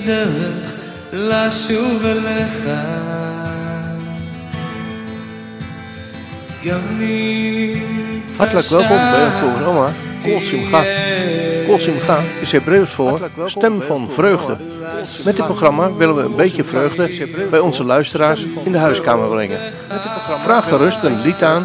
את הדרך לשוב אליך. גם אם Hartelijk welkom bij het programma Kol Simcha. Kol Simcha is Hebreeuws voor stem van vreugde. Met dit programma willen we een beetje vreugde bij onze luisteraars in de huiskamer brengen. Vraag gerust een lied aan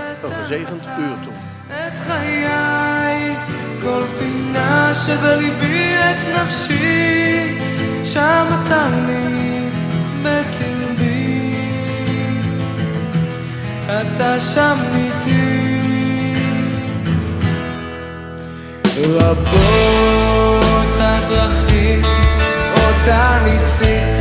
een gezegend uur toe. את חיי, כל פינה שבליבי את נפשי, שם אתה לי בקרבי. אתה שם איתי. רבות הדרכים אותה ניסיתי,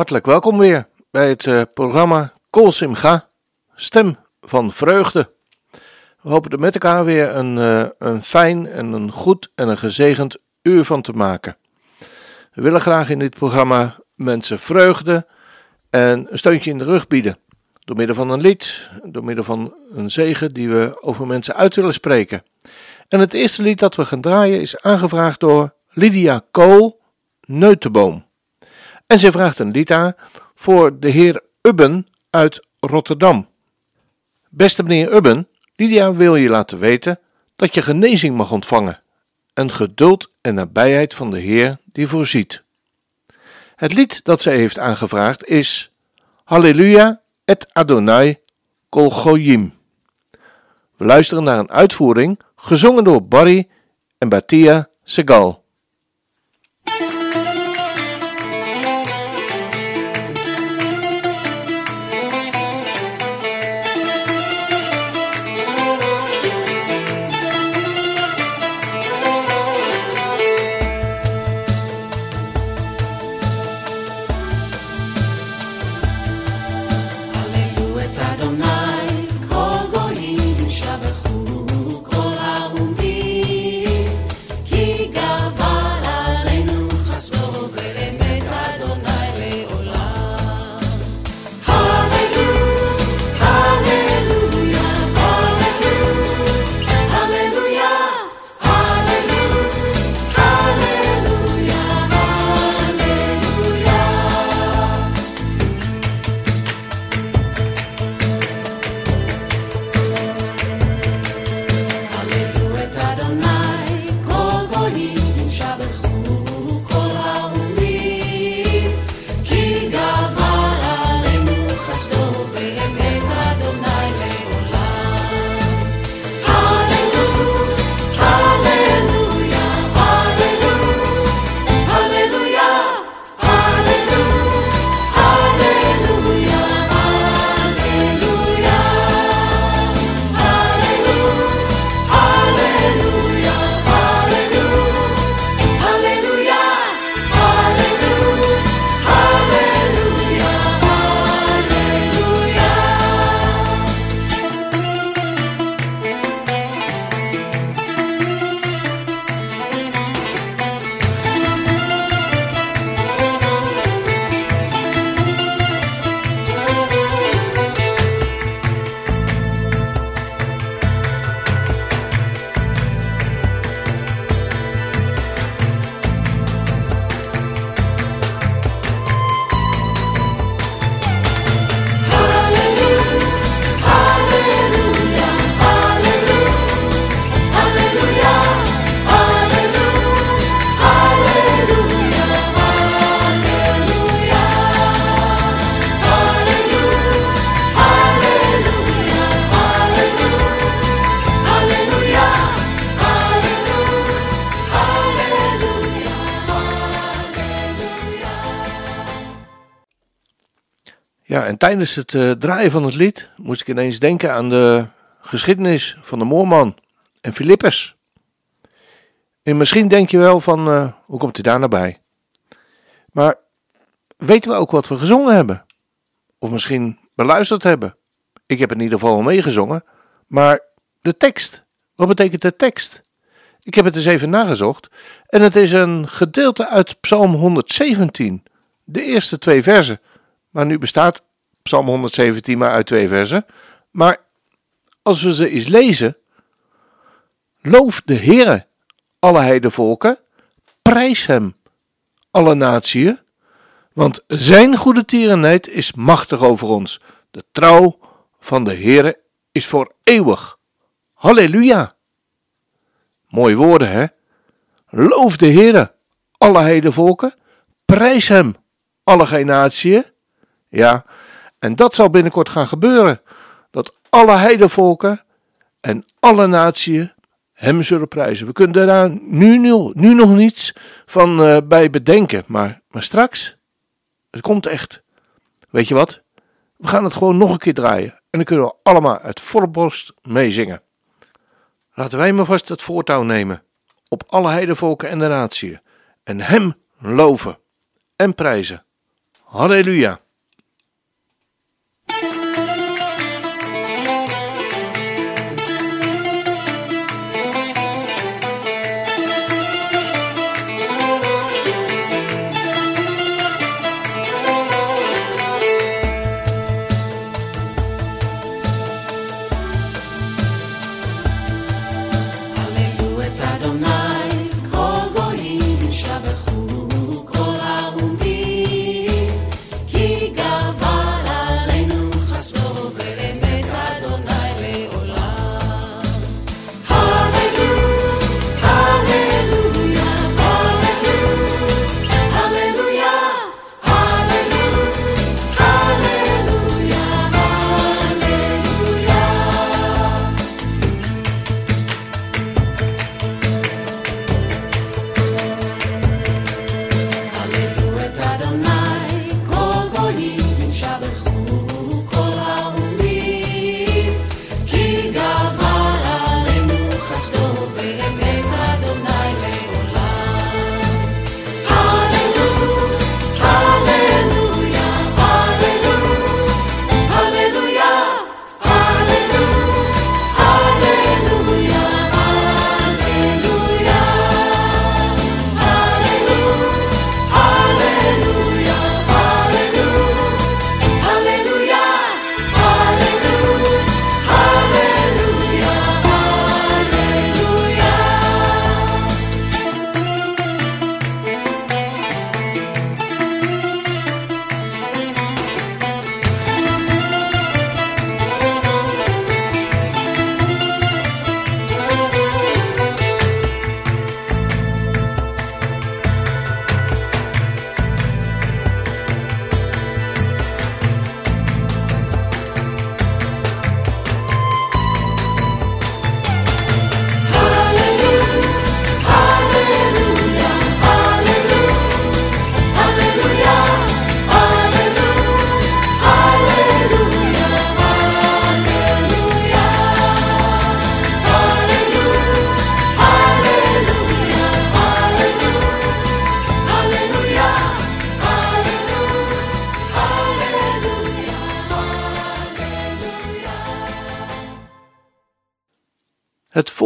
hartelijk welkom weer bij het eh, programma Kol Simcha, stem van vreugde. We hopen er met elkaar weer een, eh, een fijn en een goed en een gezegend uur van te maken. We willen graag in dit programma mensen vreugde en een steuntje in de rug bieden. Door middel van een lied, door middel van een zegen die we over mensen uit willen spreken. En het eerste lied dat we gaan draaien is aangevraagd door Lydia Kool, Neutenboom. En zij vraagt een aan voor de heer Ubben uit Rotterdam. Beste meneer Ubben, Lydia wil je laten weten dat je genezing mag ontvangen. En geduld en nabijheid van de Heer die voorziet. Het lied dat zij heeft aangevraagd is Halleluja et Adonai kol goyim. We luisteren naar een uitvoering gezongen door Barry en Batia Segal. En tijdens het eh, draaien van het lied moest ik ineens denken aan de geschiedenis van de moorman en Filippus. En misschien denk je wel van, eh, hoe komt hij daar nou bij? Maar weten we ook wat we gezongen hebben? Of misschien beluisterd hebben? Ik heb in ieder geval meegezongen, maar de tekst, wat betekent de tekst? Ik heb het eens even nagezocht en het is een gedeelte uit Psalm 117, de eerste twee versen. Maar nu bestaat Psalm 117 maar uit twee versen. Maar als we ze eens lezen. Loof de Heere, alle heidevolken. Prijs hem, alle natieën. Want zijn goede tierenheid is machtig over ons. De trouw van de Heere is voor eeuwig. Halleluja. Mooie woorden, hè? Loof de Heere, alle heidevolken. Prijs hem, alle natieën. Ja, en dat zal binnenkort gaan gebeuren. Dat alle heidevolken en alle natieën hem zullen prijzen. We kunnen daar nu, nu, nu nog niets van eh, bij bedenken. Maar, maar straks, het komt echt. Weet je wat? We gaan het gewoon nog een keer draaien. En dan kunnen we allemaal uit volle borst meezingen. Laten wij maar vast het voortouw nemen. Op alle heidevolken en de natieën. En hem loven en prijzen. Halleluja.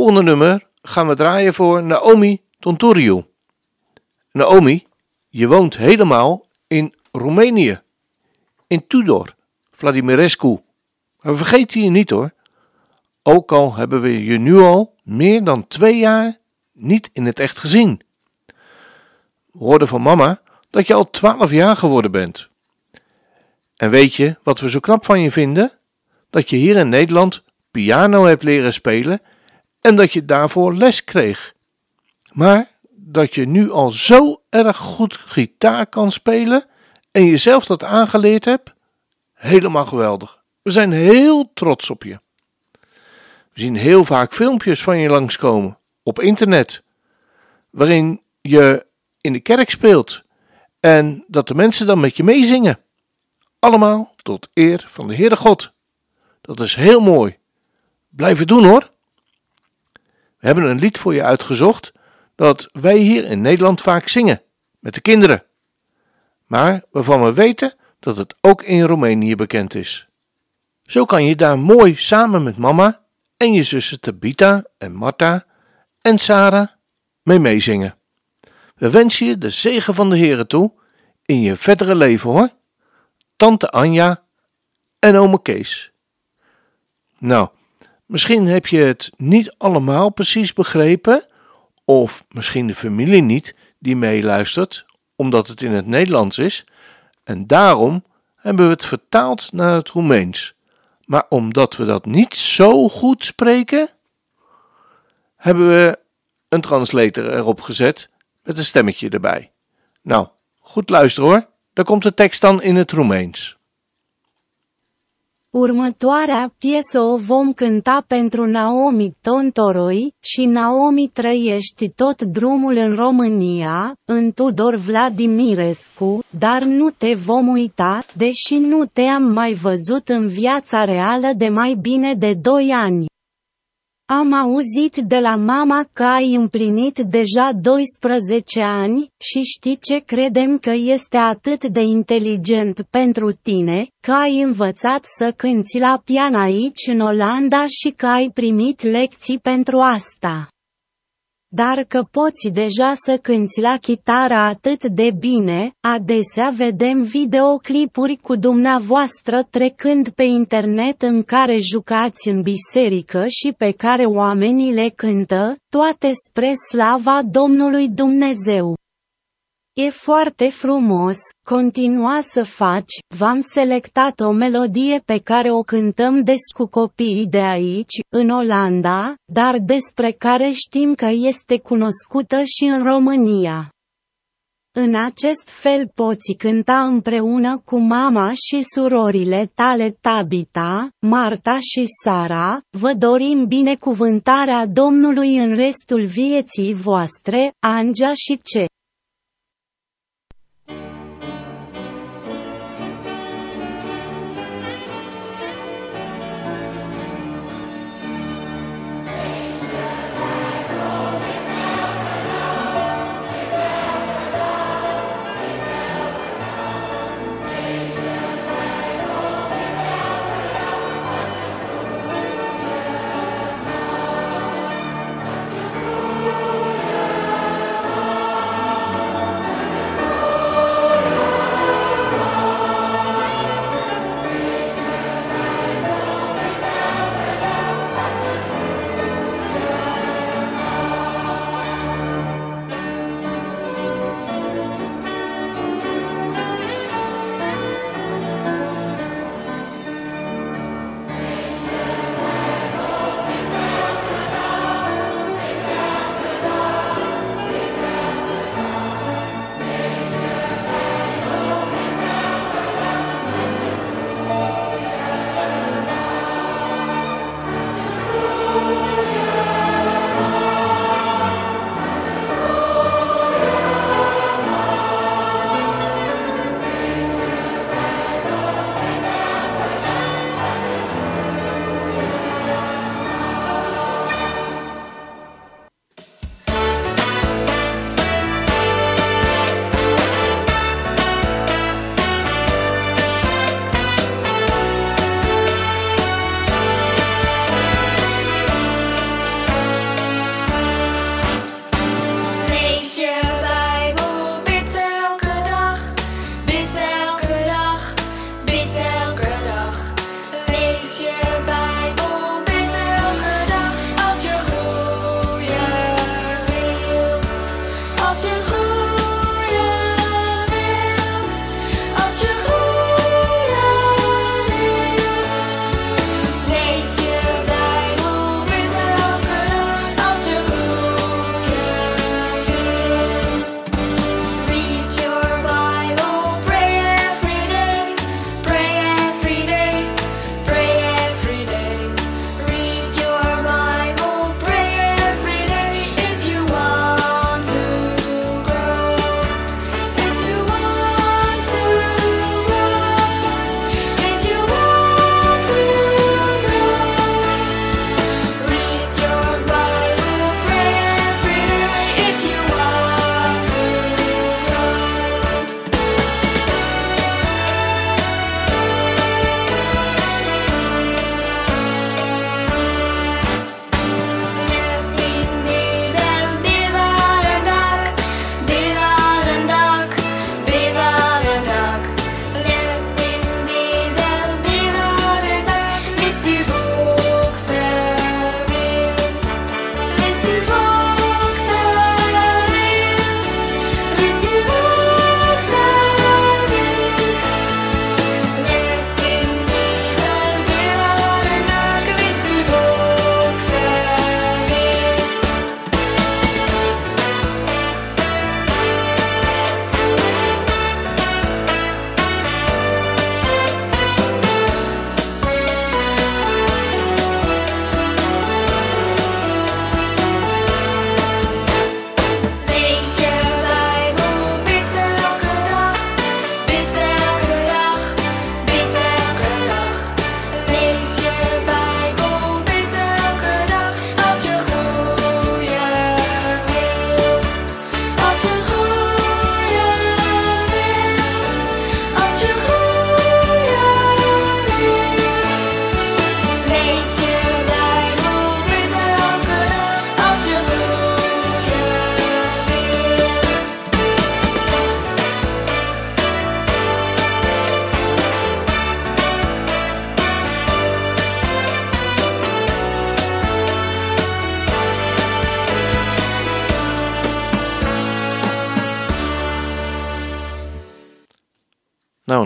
Volgende nummer gaan we draaien voor Naomi Tonturiu. Naomi, je woont helemaal in Roemenië, in Tudor, Vladimirescu. Maar vergeet je niet hoor. Ook al hebben we je nu al meer dan twee jaar niet in het echt gezien. We hoorden van mama dat je al twaalf jaar geworden bent. En weet je wat we zo knap van je vinden? Dat je hier in Nederland piano hebt leren spelen en dat je daarvoor les kreeg. Maar dat je nu al zo erg goed gitaar kan spelen en jezelf dat aangeleerd hebt, helemaal geweldig. We zijn heel trots op je. We zien heel vaak filmpjes van je langskomen op internet, waarin je in de kerk speelt en dat de mensen dan met je meezingen. Allemaal tot eer van de Heere God. Dat is heel mooi. Blijf het doen hoor. We hebben een lied voor je uitgezocht dat wij hier in Nederland vaak zingen met de kinderen, maar waarvan we weten dat het ook in Roemenië bekend is. Zo kan je daar mooi samen met mama en je zussen Tabita en Marta en Sarah mee meezingen. We wensen je de zegen van de Heere toe in je verdere leven hoor. Tante Anja en ome Kees. Nou, misschien heb je het niet allemaal precies begrepen, of misschien de familie niet die meeluistert, omdat het in het Nederlands is, en daarom hebben we het vertaald naar het Roemeens. Maar omdat we dat niet zo goed spreken, hebben we een translator erop gezet met een stemmetje erbij. Nou, goed luisteren hoor. Daar komt de tekst dan in het Roemeens. Următoarea piesă o vom cânta pentru Naomi Tontoroi și Naomi trăiești tot drumul în România, în Tudor Vladimirescu, dar nu te vom uita, deși nu te-am mai văzut în viața reală de mai bine de 2 ani. Am auzit de la mama că ai împlinit deja 12 ani, și știi ce credem că este atât de inteligent pentru tine, că ai învățat să cânți la pian aici în Olanda și că ai primit lecții pentru asta dar că poți deja să cânți la chitară atât de bine, adesea vedem videoclipuri cu dumneavoastră trecând pe internet în care jucați în biserică și pe care oamenii le cântă, toate spre slava Domnului Dumnezeu. E foarte frumos, continua să faci, v-am selectat o melodie pe care o cântăm des cu copiii de aici, în Olanda, dar despre care știm că este cunoscută și în România. În acest fel poți cânta împreună cu mama și surorile tale Tabita, Marta și Sara, vă dorim binecuvântarea Domnului în restul vieții voastre, Angea și ce.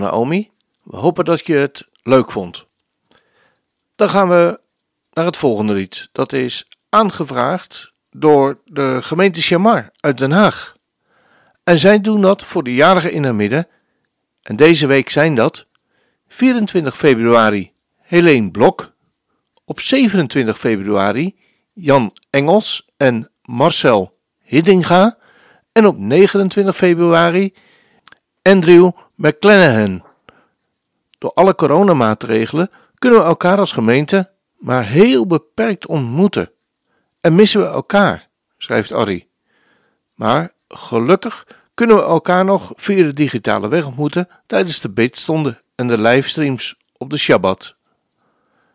Naomi, we hopen dat je het leuk vond. Dan gaan we naar het volgende lied. Dat is aangevraagd door de gemeente Chamar uit Den Haag. En zij doen dat voor de jarigen in haar midden. En deze week zijn dat 24 februari Helene Blok, op 27 februari Jan Engels en Marcel Hiddinga en op 29 februari Andrew McClanahan. Door alle coronamaatregelen kunnen we elkaar als gemeente maar heel beperkt ontmoeten. En missen we elkaar, schrijft Arrie. Maar gelukkig kunnen we elkaar nog via de digitale weg ontmoeten tijdens de bidstonden en de livestreams op de Shabbat.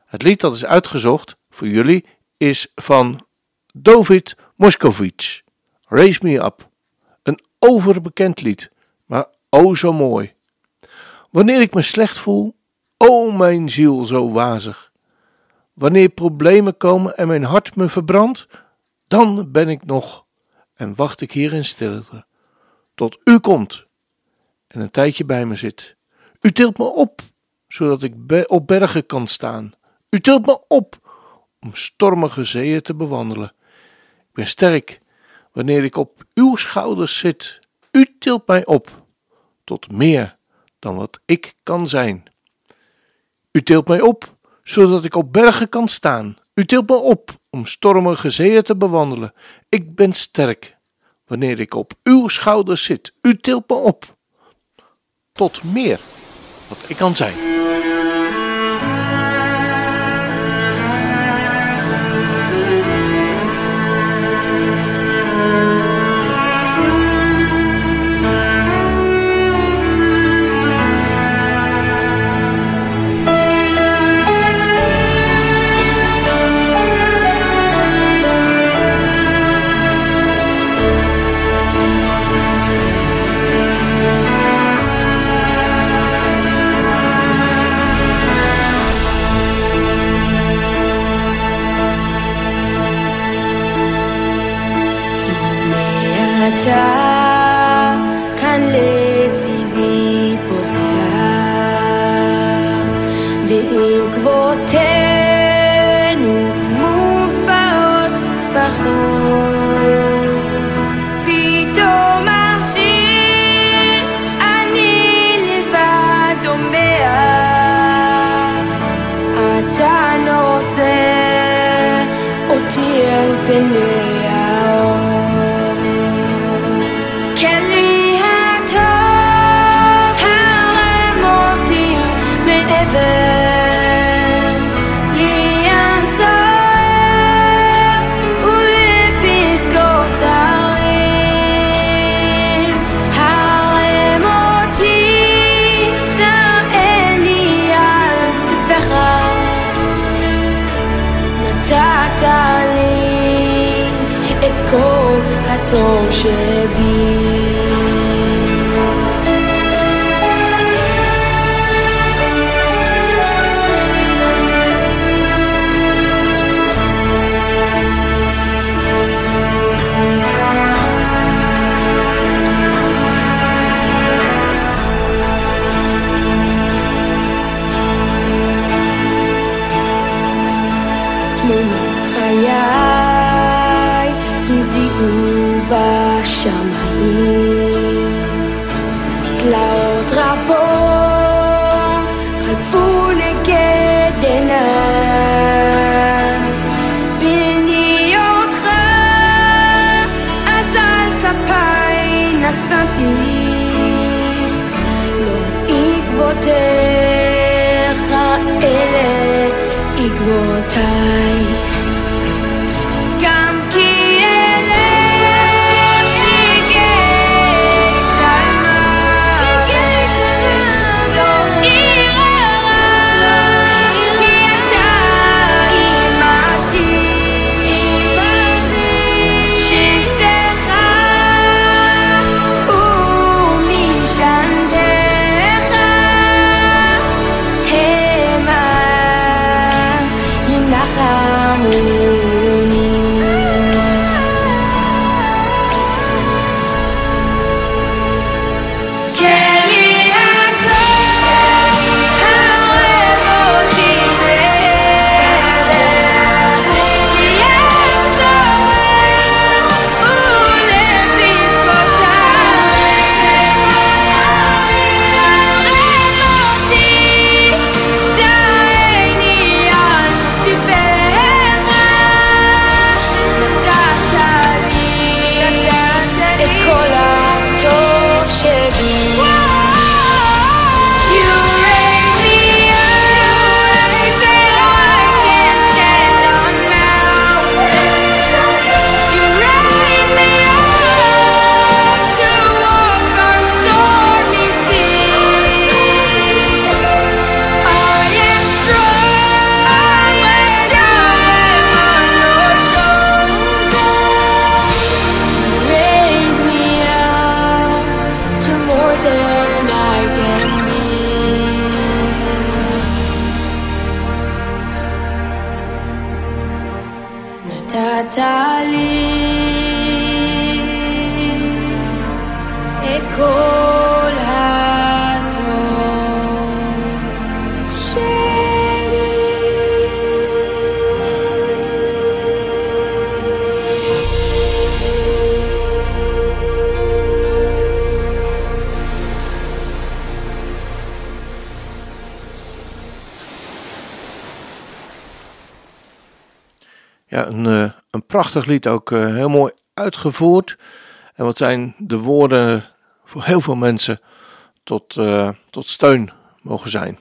Het lied dat is uitgezocht voor jullie is van David Moskovits, Raise Me Up. Een overbekend lied, maar o zo mooi. Wanneer ik me slecht voel, o mijn ziel zo wazig. Wanneer problemen komen en mijn hart me verbrandt, dan ben ik nog en wacht ik hier in stilte, tot u komt en een tijdje bij me zit. U tilt me op, zodat ik op bergen kan staan. U tilt me op om stormige zeeën te bewandelen. Ik ben sterk wanneer ik op uw schouders zit. U tilt mij op tot meer dan wat ik kan zijn. U tilt mij op zodat ik op bergen kan staan. U tilt me op om stormige zeeën te bewandelen. Ik ben sterk wanneer ik op uw schouders zit. U tilt me op tot meer wat ik kan zijn. time. treasure. Ja, een, eh, een prachtig lied, ook eh, heel mooi uitgevoerd. En wat zijn de woorden voor heel veel mensen tot, eh, tot steun mogen zijn.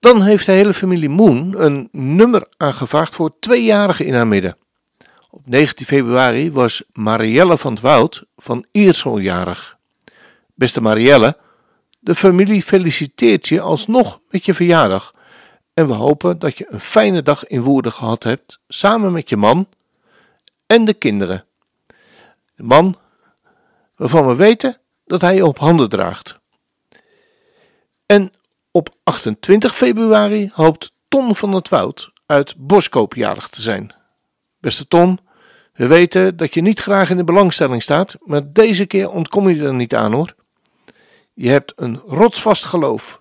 Dan heeft de hele familie Moon een nummer aangevraagd voor tweejarigen in haar midden. Op 19 februari was Marielle van het Woud van Iersel jarig. Beste Marielle, de familie feliciteert je alsnog met je verjaardag. En we hopen dat je een fijne dag in Woerden gehad hebt, samen met je man en de kinderen. De man waarvan we weten dat hij je op handen draagt. En op 28 februari hoopt Ton van het Woud uit Boskoop jarig te zijn. Beste Ton, we weten dat je niet graag in de belangstelling staat, maar deze keer ontkom je er niet aan hoor. Je hebt een rotsvast geloof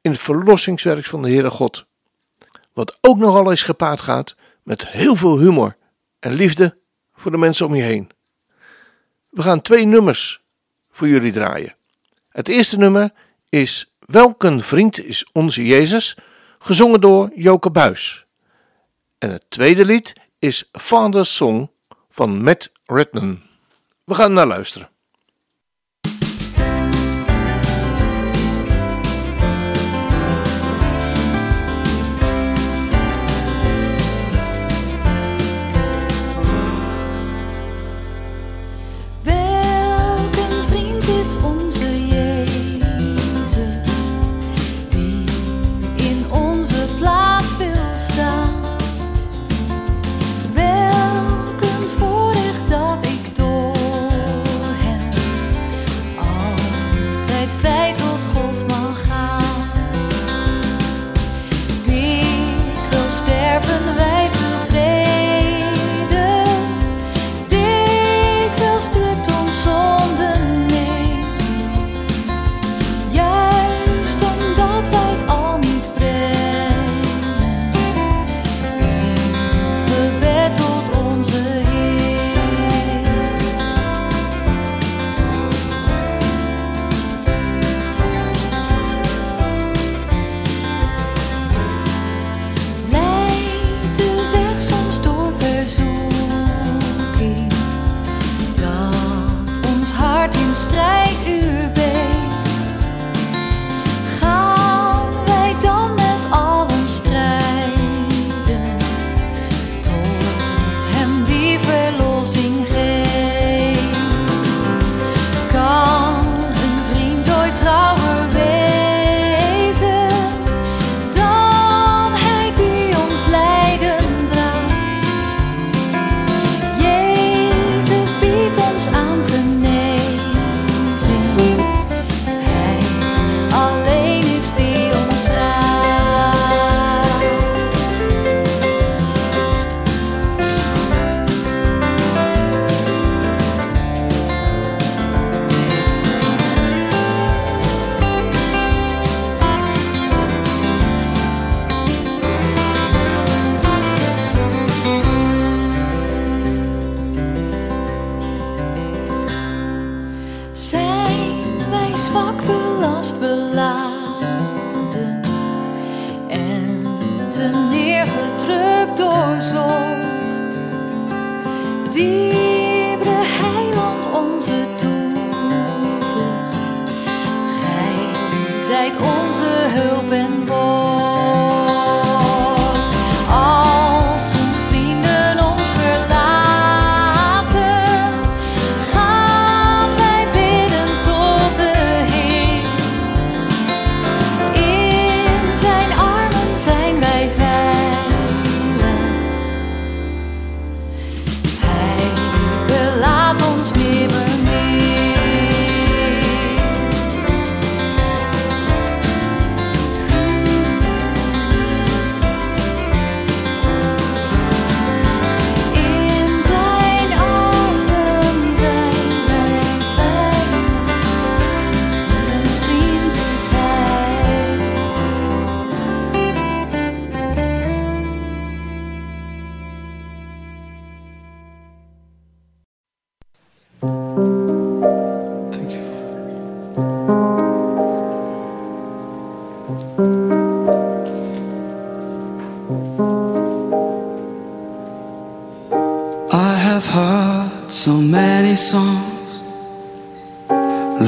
in het verlossingswerk van de Heere God. Wat ook nogal eens gepaard gaat met heel veel humor en liefde voor de mensen om je heen. We gaan twee nummers voor jullie draaien. Het eerste nummer is Welk een vriend is onze Jezus, gezongen door Joke Buis. En het tweede lied is Father's Song van Matt Redman. We gaan naar luisteren.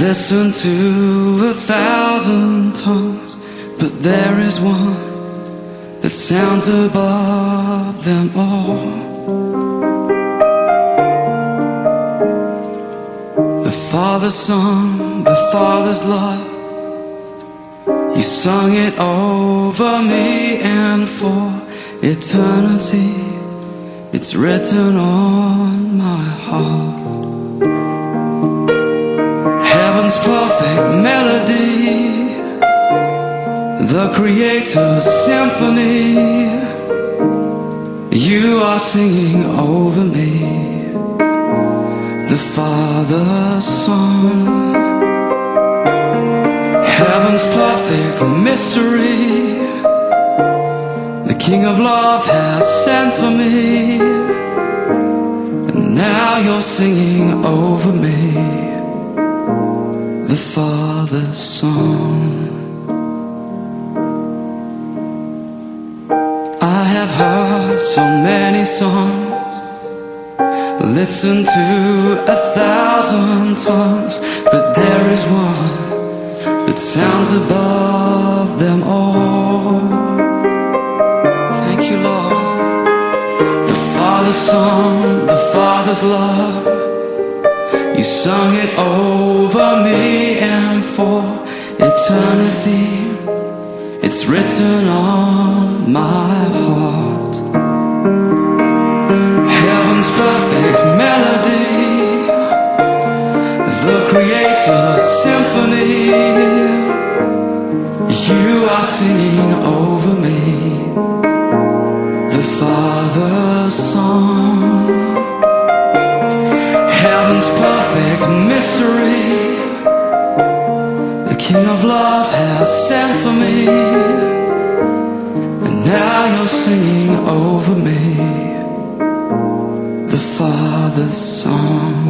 Listen to a thousand tongues, but there is one that sounds above them all. The Father's song, the Father's love. You sung it over me and for eternity. It's written on my heart. Perfect melody, the Creator's symphony. You are singing over me, the Father's song. Heaven's perfect mystery, the King of Love has sent for me, and now you're singing over me the Father's song. I have heard so many songs, listened to a thousand tongues, but there is one that sounds above them all. Thank you, Lord. The Father's song, the Father's love. You sung it over me and for eternity. It's written on my heart. Heaven's perfect melody, the Creator's symphony. You are singing over me, the Father's song. Perfect mystery. The King of Love has sent for me. And now you're singing over me the Father's song.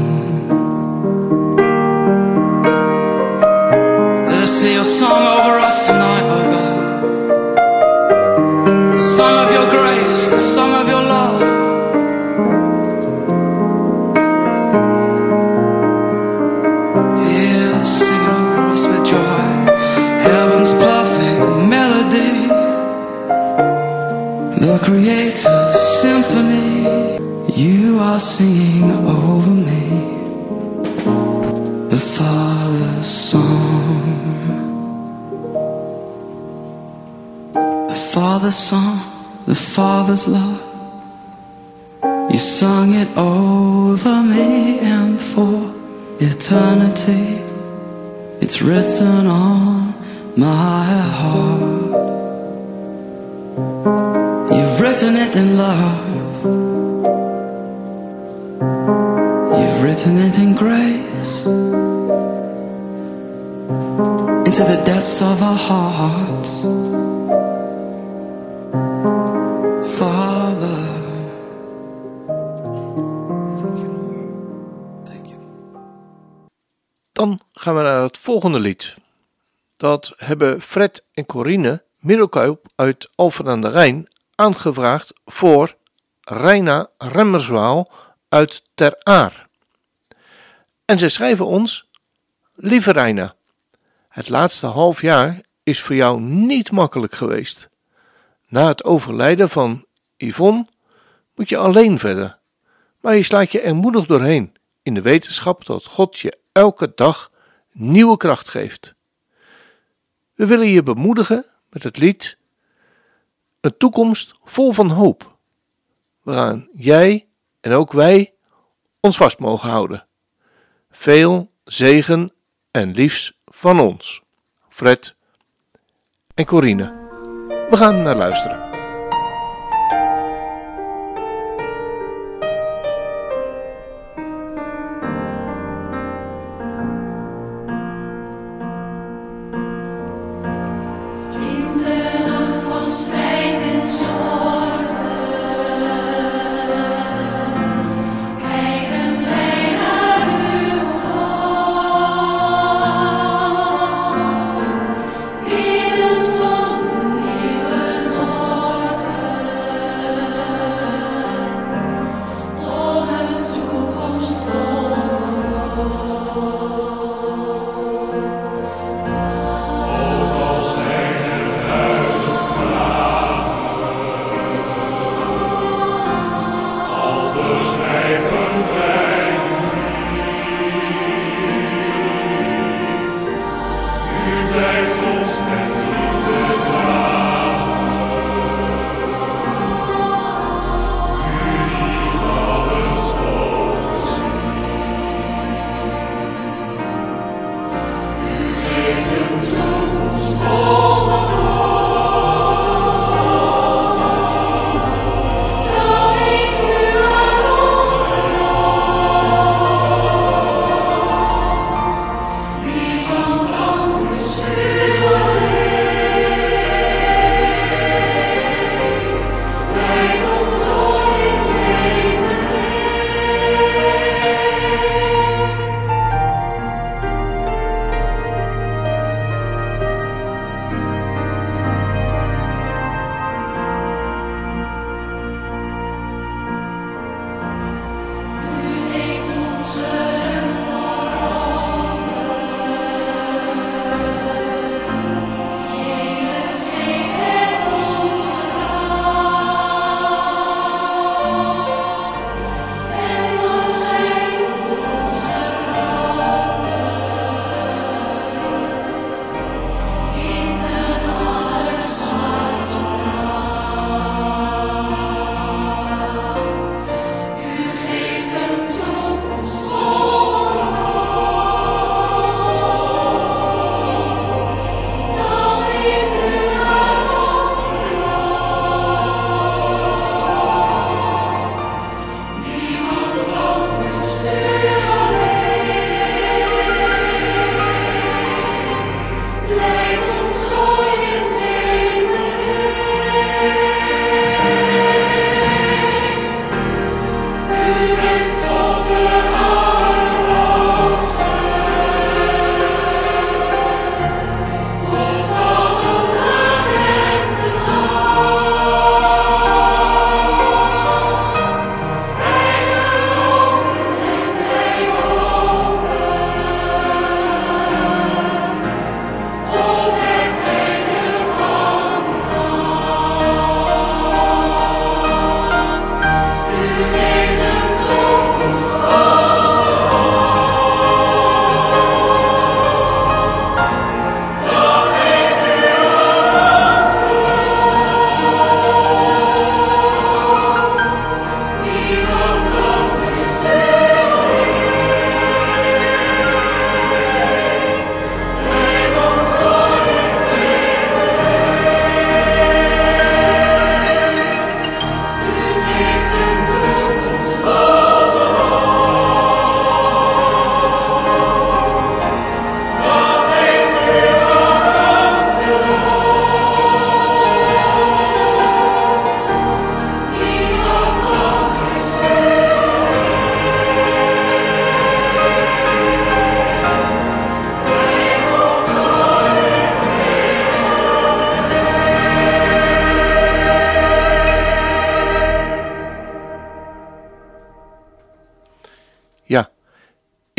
Father's love. You sung it over me and for eternity. It's written on my heart. You've written it in love. You've written it in grace. Into the depths of our hearts. Dan gaan we naar het volgende lied. Dat hebben Fred en Corine Middelkuip uit Alphen aan de Rijn aangevraagd voor Reina Remmerswaal uit Ter Aar. En zij schrijven ons: Lieve Reina, het laatste half jaar is voor jou niet makkelijk geweest. Na het overlijden van Yvonne moet je alleen verder, maar je slaat je er moedig doorheen in de wetenschap dat God je elke dag nieuwe kracht geeft. We willen je bemoedigen met het lied Een toekomst vol van hoop, waaraan jij en ook wij ons vast mogen houden. Veel zegen en liefs van ons, Fred en Corine. We gaan naar luisteren.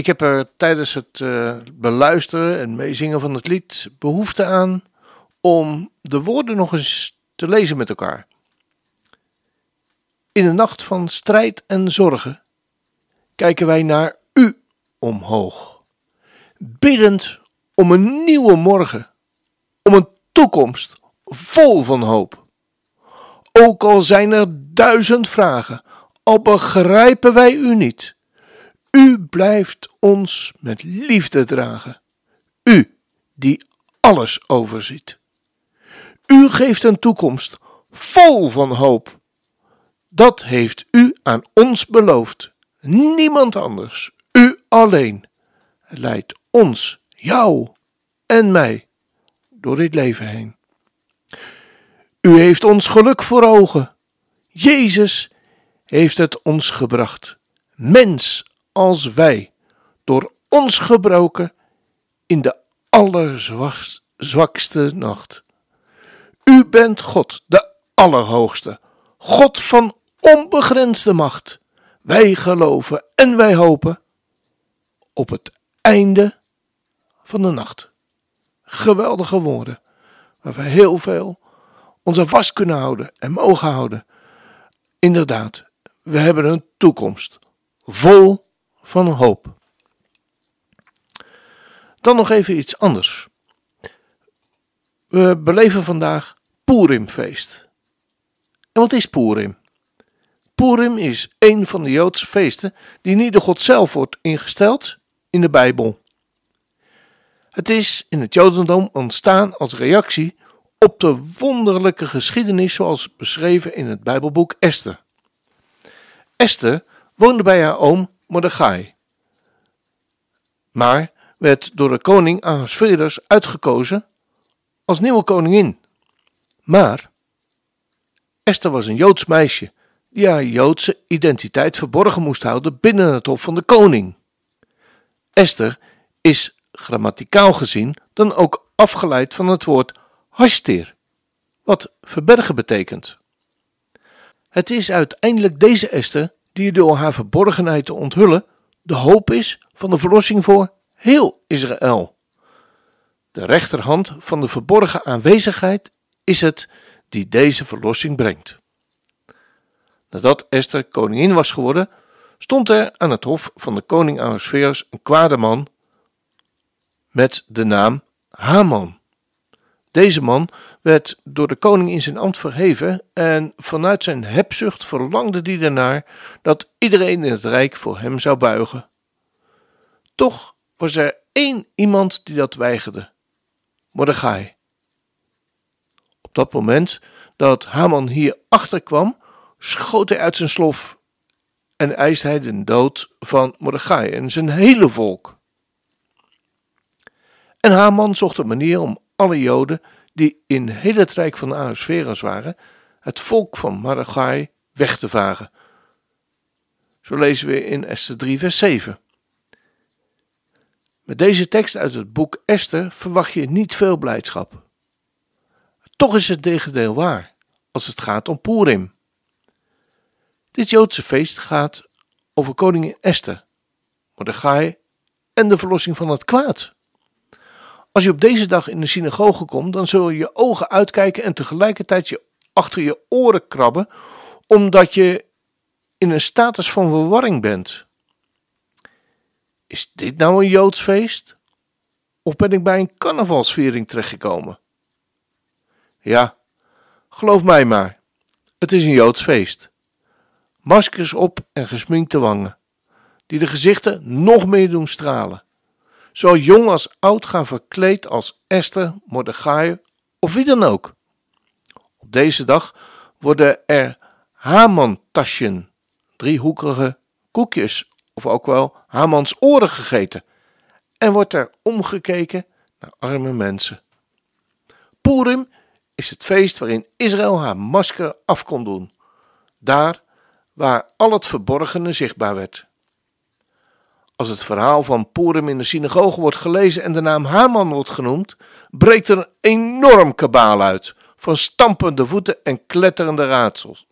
Heb er tijdens het eh, beluisteren en meezingen van het lied behoefte aan om de woorden nog eens te lezen met elkaar. In de nacht van strijd en zorgen kijken wij naar U omhoog, biddend om een nieuwe morgen, om een toekomst vol van hoop. Ook al zijn er duizend vragen, al begrijpen wij U niet. U blijft ons met liefde dragen. U die alles overziet. U geeft een toekomst vol van hoop. Dat heeft u aan ons beloofd. Niemand anders. U alleen leidt ons, jou en mij door dit leven heen. U heeft ons geluk voor ogen. Jezus heeft het ons gebracht. Mens als wij, door ons gebroken in de allerzwakste nacht. U bent God, de Allerhoogste, God van onbegrensde macht. Wij geloven en wij hopen op het einde van de nacht. Geweldige woorden, waar we heel veel onze vast kunnen houden en mogen houden. Inderdaad, we hebben een toekomst vol van hoop. Dan nog even iets anders. We beleven vandaag Purimfeest. En wat is Purim? Purim is een van de Joodse feesten die niet door God zelf wordt ingesteld in de Bijbel. Het is in het Jodendom ontstaan als reactie op de wonderlijke geschiedenis zoals beschreven in het Bijbelboek Esther. Esther woonde bij haar oom Mordechai, maar werd door de koning Ahasverus uitgekozen als nieuwe koningin. Maar Esther was een Joods meisje die haar Joodse identiteit verborgen moest houden binnen het hof van de koning. Esther is grammaticaal gezien dan ook afgeleid van het woord hashtir, wat verbergen betekent. Het is uiteindelijk deze Esther die door haar verborgenheid te onthullen de hoop is van de verlossing voor heel Israël. De rechterhand van de verborgen aanwezigheid is het die deze verlossing brengt. Nadat Esther koningin was geworden, stond er aan het hof van de koning Ahasveros een kwade man met de naam Haman. Deze man werd door de koning in zijn ambt verheven en vanuit zijn hebzucht verlangde hij ernaar dat iedereen in het rijk voor hem zou buigen. Toch was er één iemand die dat weigerde: Mordechai. Op dat moment dat Haman hier achterkwam, schoot hij uit zijn slof en eiste hij de dood van Mordechai en zijn hele volk. En Haman zocht een manier om alle Joden die in heel het rijk van Ahasveros waren, het volk van Mordechai weg te vagen. Zo lezen we in Esther 3 vers 7. Met deze tekst uit het boek Esther verwacht je niet veel blijdschap. Toch is het tegendeel waar als het gaat om Purim. Dit Joodse feest gaat over koningin Esther, Mordechai en de verlossing van het kwaad. Als je op deze dag in de synagoge komt, dan zul je je ogen uitkijken en tegelijkertijd je achter je oren krabben, omdat je in een status van verwarring bent. Is dit nou een Joods feest? Of ben ik bij een carnavalsviering terechtgekomen? Ja, geloof mij maar, het is een Joods feest. Maskers op en gesminkte wangen, die de gezichten nog meer doen stralen. Zo jong als oud gaan verkleed als Esther, Mordechai of wie dan ook. Op deze dag worden er Haman-taschen, driehoekige koekjes, of ook wel Hamans oren gegeten. En wordt er omgekeken naar arme mensen. Purim is het feest waarin Israël haar masker af kon doen. Daar waar al het verborgene zichtbaar werd. Als het verhaal van Purim in de synagoge wordt gelezen en de naam Haman wordt genoemd, breekt er een enorm kabaal uit van stampende voeten en kletterende raadsels.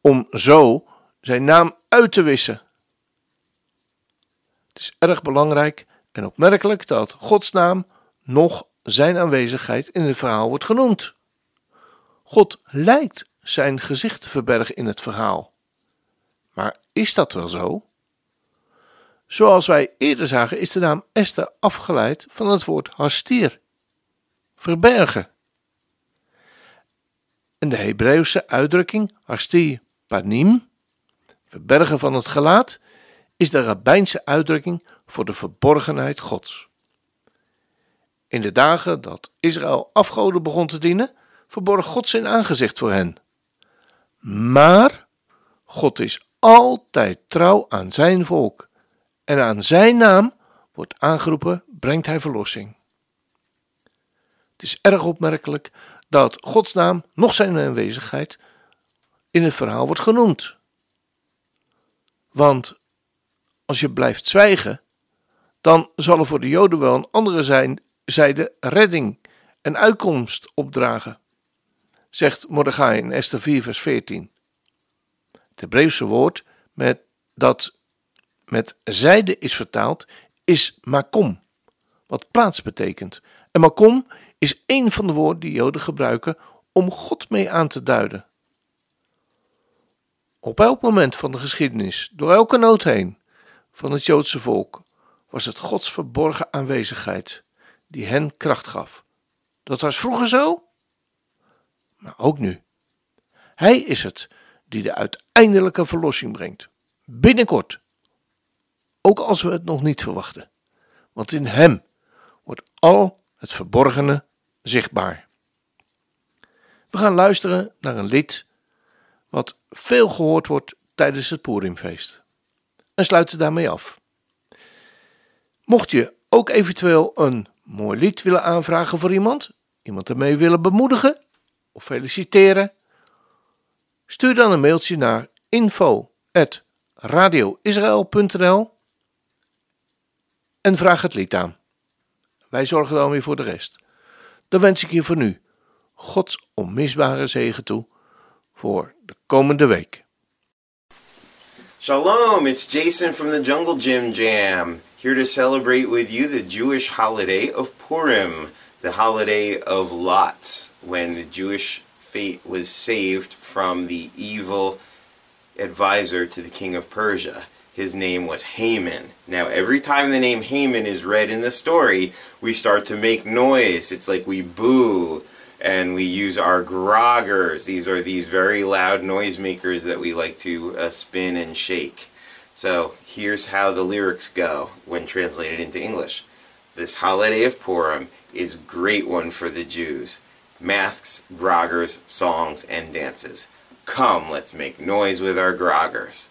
Om zo zijn naam uit te wissen. Het is erg belangrijk en opmerkelijk dat Gods naam nog zijn aanwezigheid in het verhaal wordt genoemd. God lijkt zijn gezicht te verbergen in het verhaal. Maar is dat wel zo? Zoals wij eerder zagen, is de naam Esther afgeleid van het woord hastir, verbergen. En de Hebreeuwse uitdrukking hastir panim, verbergen van het gelaat, is de rabbijnse uitdrukking voor de verborgenheid Gods. In de dagen dat Israël afgoden begon te dienen, verborg God zijn aangezicht voor hen. Maar God is altijd trouw aan zijn volk en aan zijn naam wordt aangeroepen, brengt hij verlossing. Het is erg opmerkelijk dat Gods naam, nog zijn aanwezigheid, in het verhaal wordt genoemd. Want als je blijft zwijgen, dan zal er voor de Joden wel een andere zijn, zijde redding en uitkomst opdragen, zegt Mordechai in Esther 4, vers 14. Het Hebreeuwse woord met dat met zijde is vertaald, is makom, wat plaats betekent. En makom is een van de woorden die Joden gebruiken om God mee aan te duiden. Op elk moment van de geschiedenis, door elke nood heen, van het Joodse volk, was het Gods verborgen aanwezigheid die hen kracht gaf. Dat was vroeger zo, maar ook nu. Hij is het die de uiteindelijke verlossing brengt. Binnenkort ook als we het nog niet verwachten. Want in Hem al het verborgene zichtbaar. We gaan luisteren naar een lied wat veel gehoord wordt tijdens het Purimfeest. En sluiten daarmee af. Mocht je ook eventueel een mooi lied willen aanvragen voor iemand, iemand ermee willen bemoedigen of feliciteren, stuur dan een mailtje naar info@radioisrael.nl en vraag het lied aan. Wij zorgen dan weer voor de rest. Dan wens ik je voor nu Gods onmisbare zegen toe voor de komende week. Shalom, it's Jason from the Jungle Gym Jam, here to celebrate with you the Jewish holiday of Purim, the holiday of lots, when the Jewish fate was saved from the evil advisor to the king of Persia. His name was Haman. Now, every time the name Haman is read in the story, we start to make noise. It's like we boo and we use our groggers. These are these very loud noisemakers that we like to uh, spin and shake. So here's how the lyrics go when translated into English. This holiday of Purim is great one for the Jews. Masks, groggers, songs, and dances. Come, let's make noise with our groggers.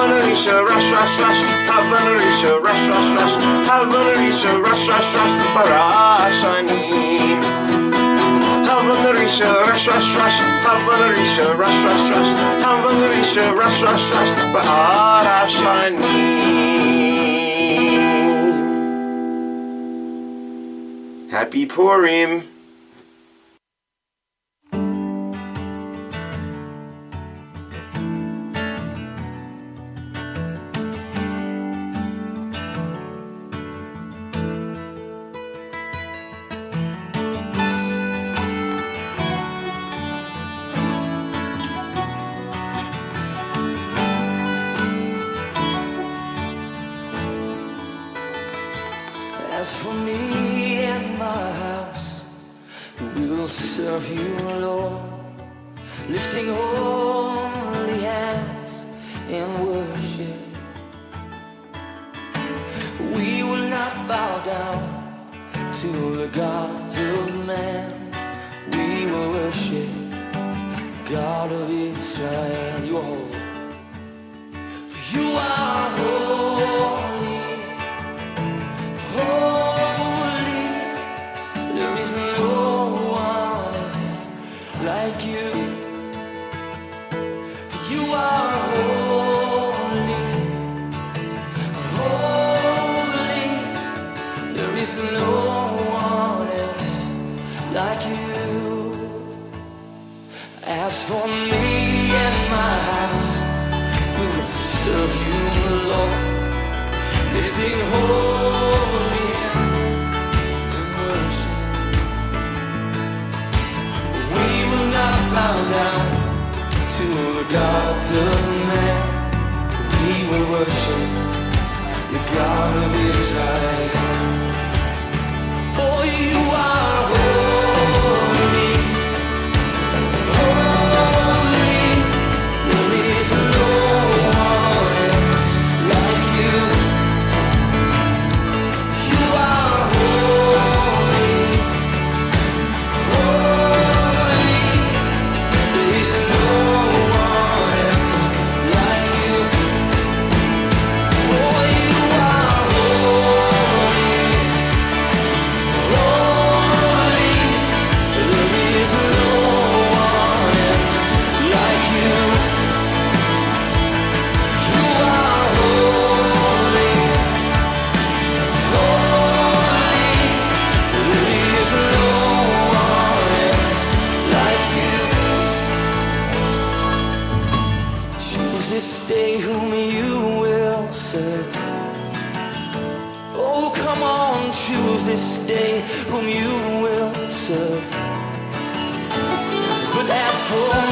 Havanarisha, rush, rush, rush. Havanarisha, rush, rush, rush. Havanarisha, rush, rush, rush. Parashani. Havanarisha, rush, rush, rush. Havanarisha, rush, rush, rush. Havanarisha, rush, rush, rush. Parashani. Happy Purim! Serve you, Lord, lifting holy hands in worship. We will not bow down to the gods of man. We will worship the God of Israel. You are holy. For you are holy. choose this day whom you will serve. But as for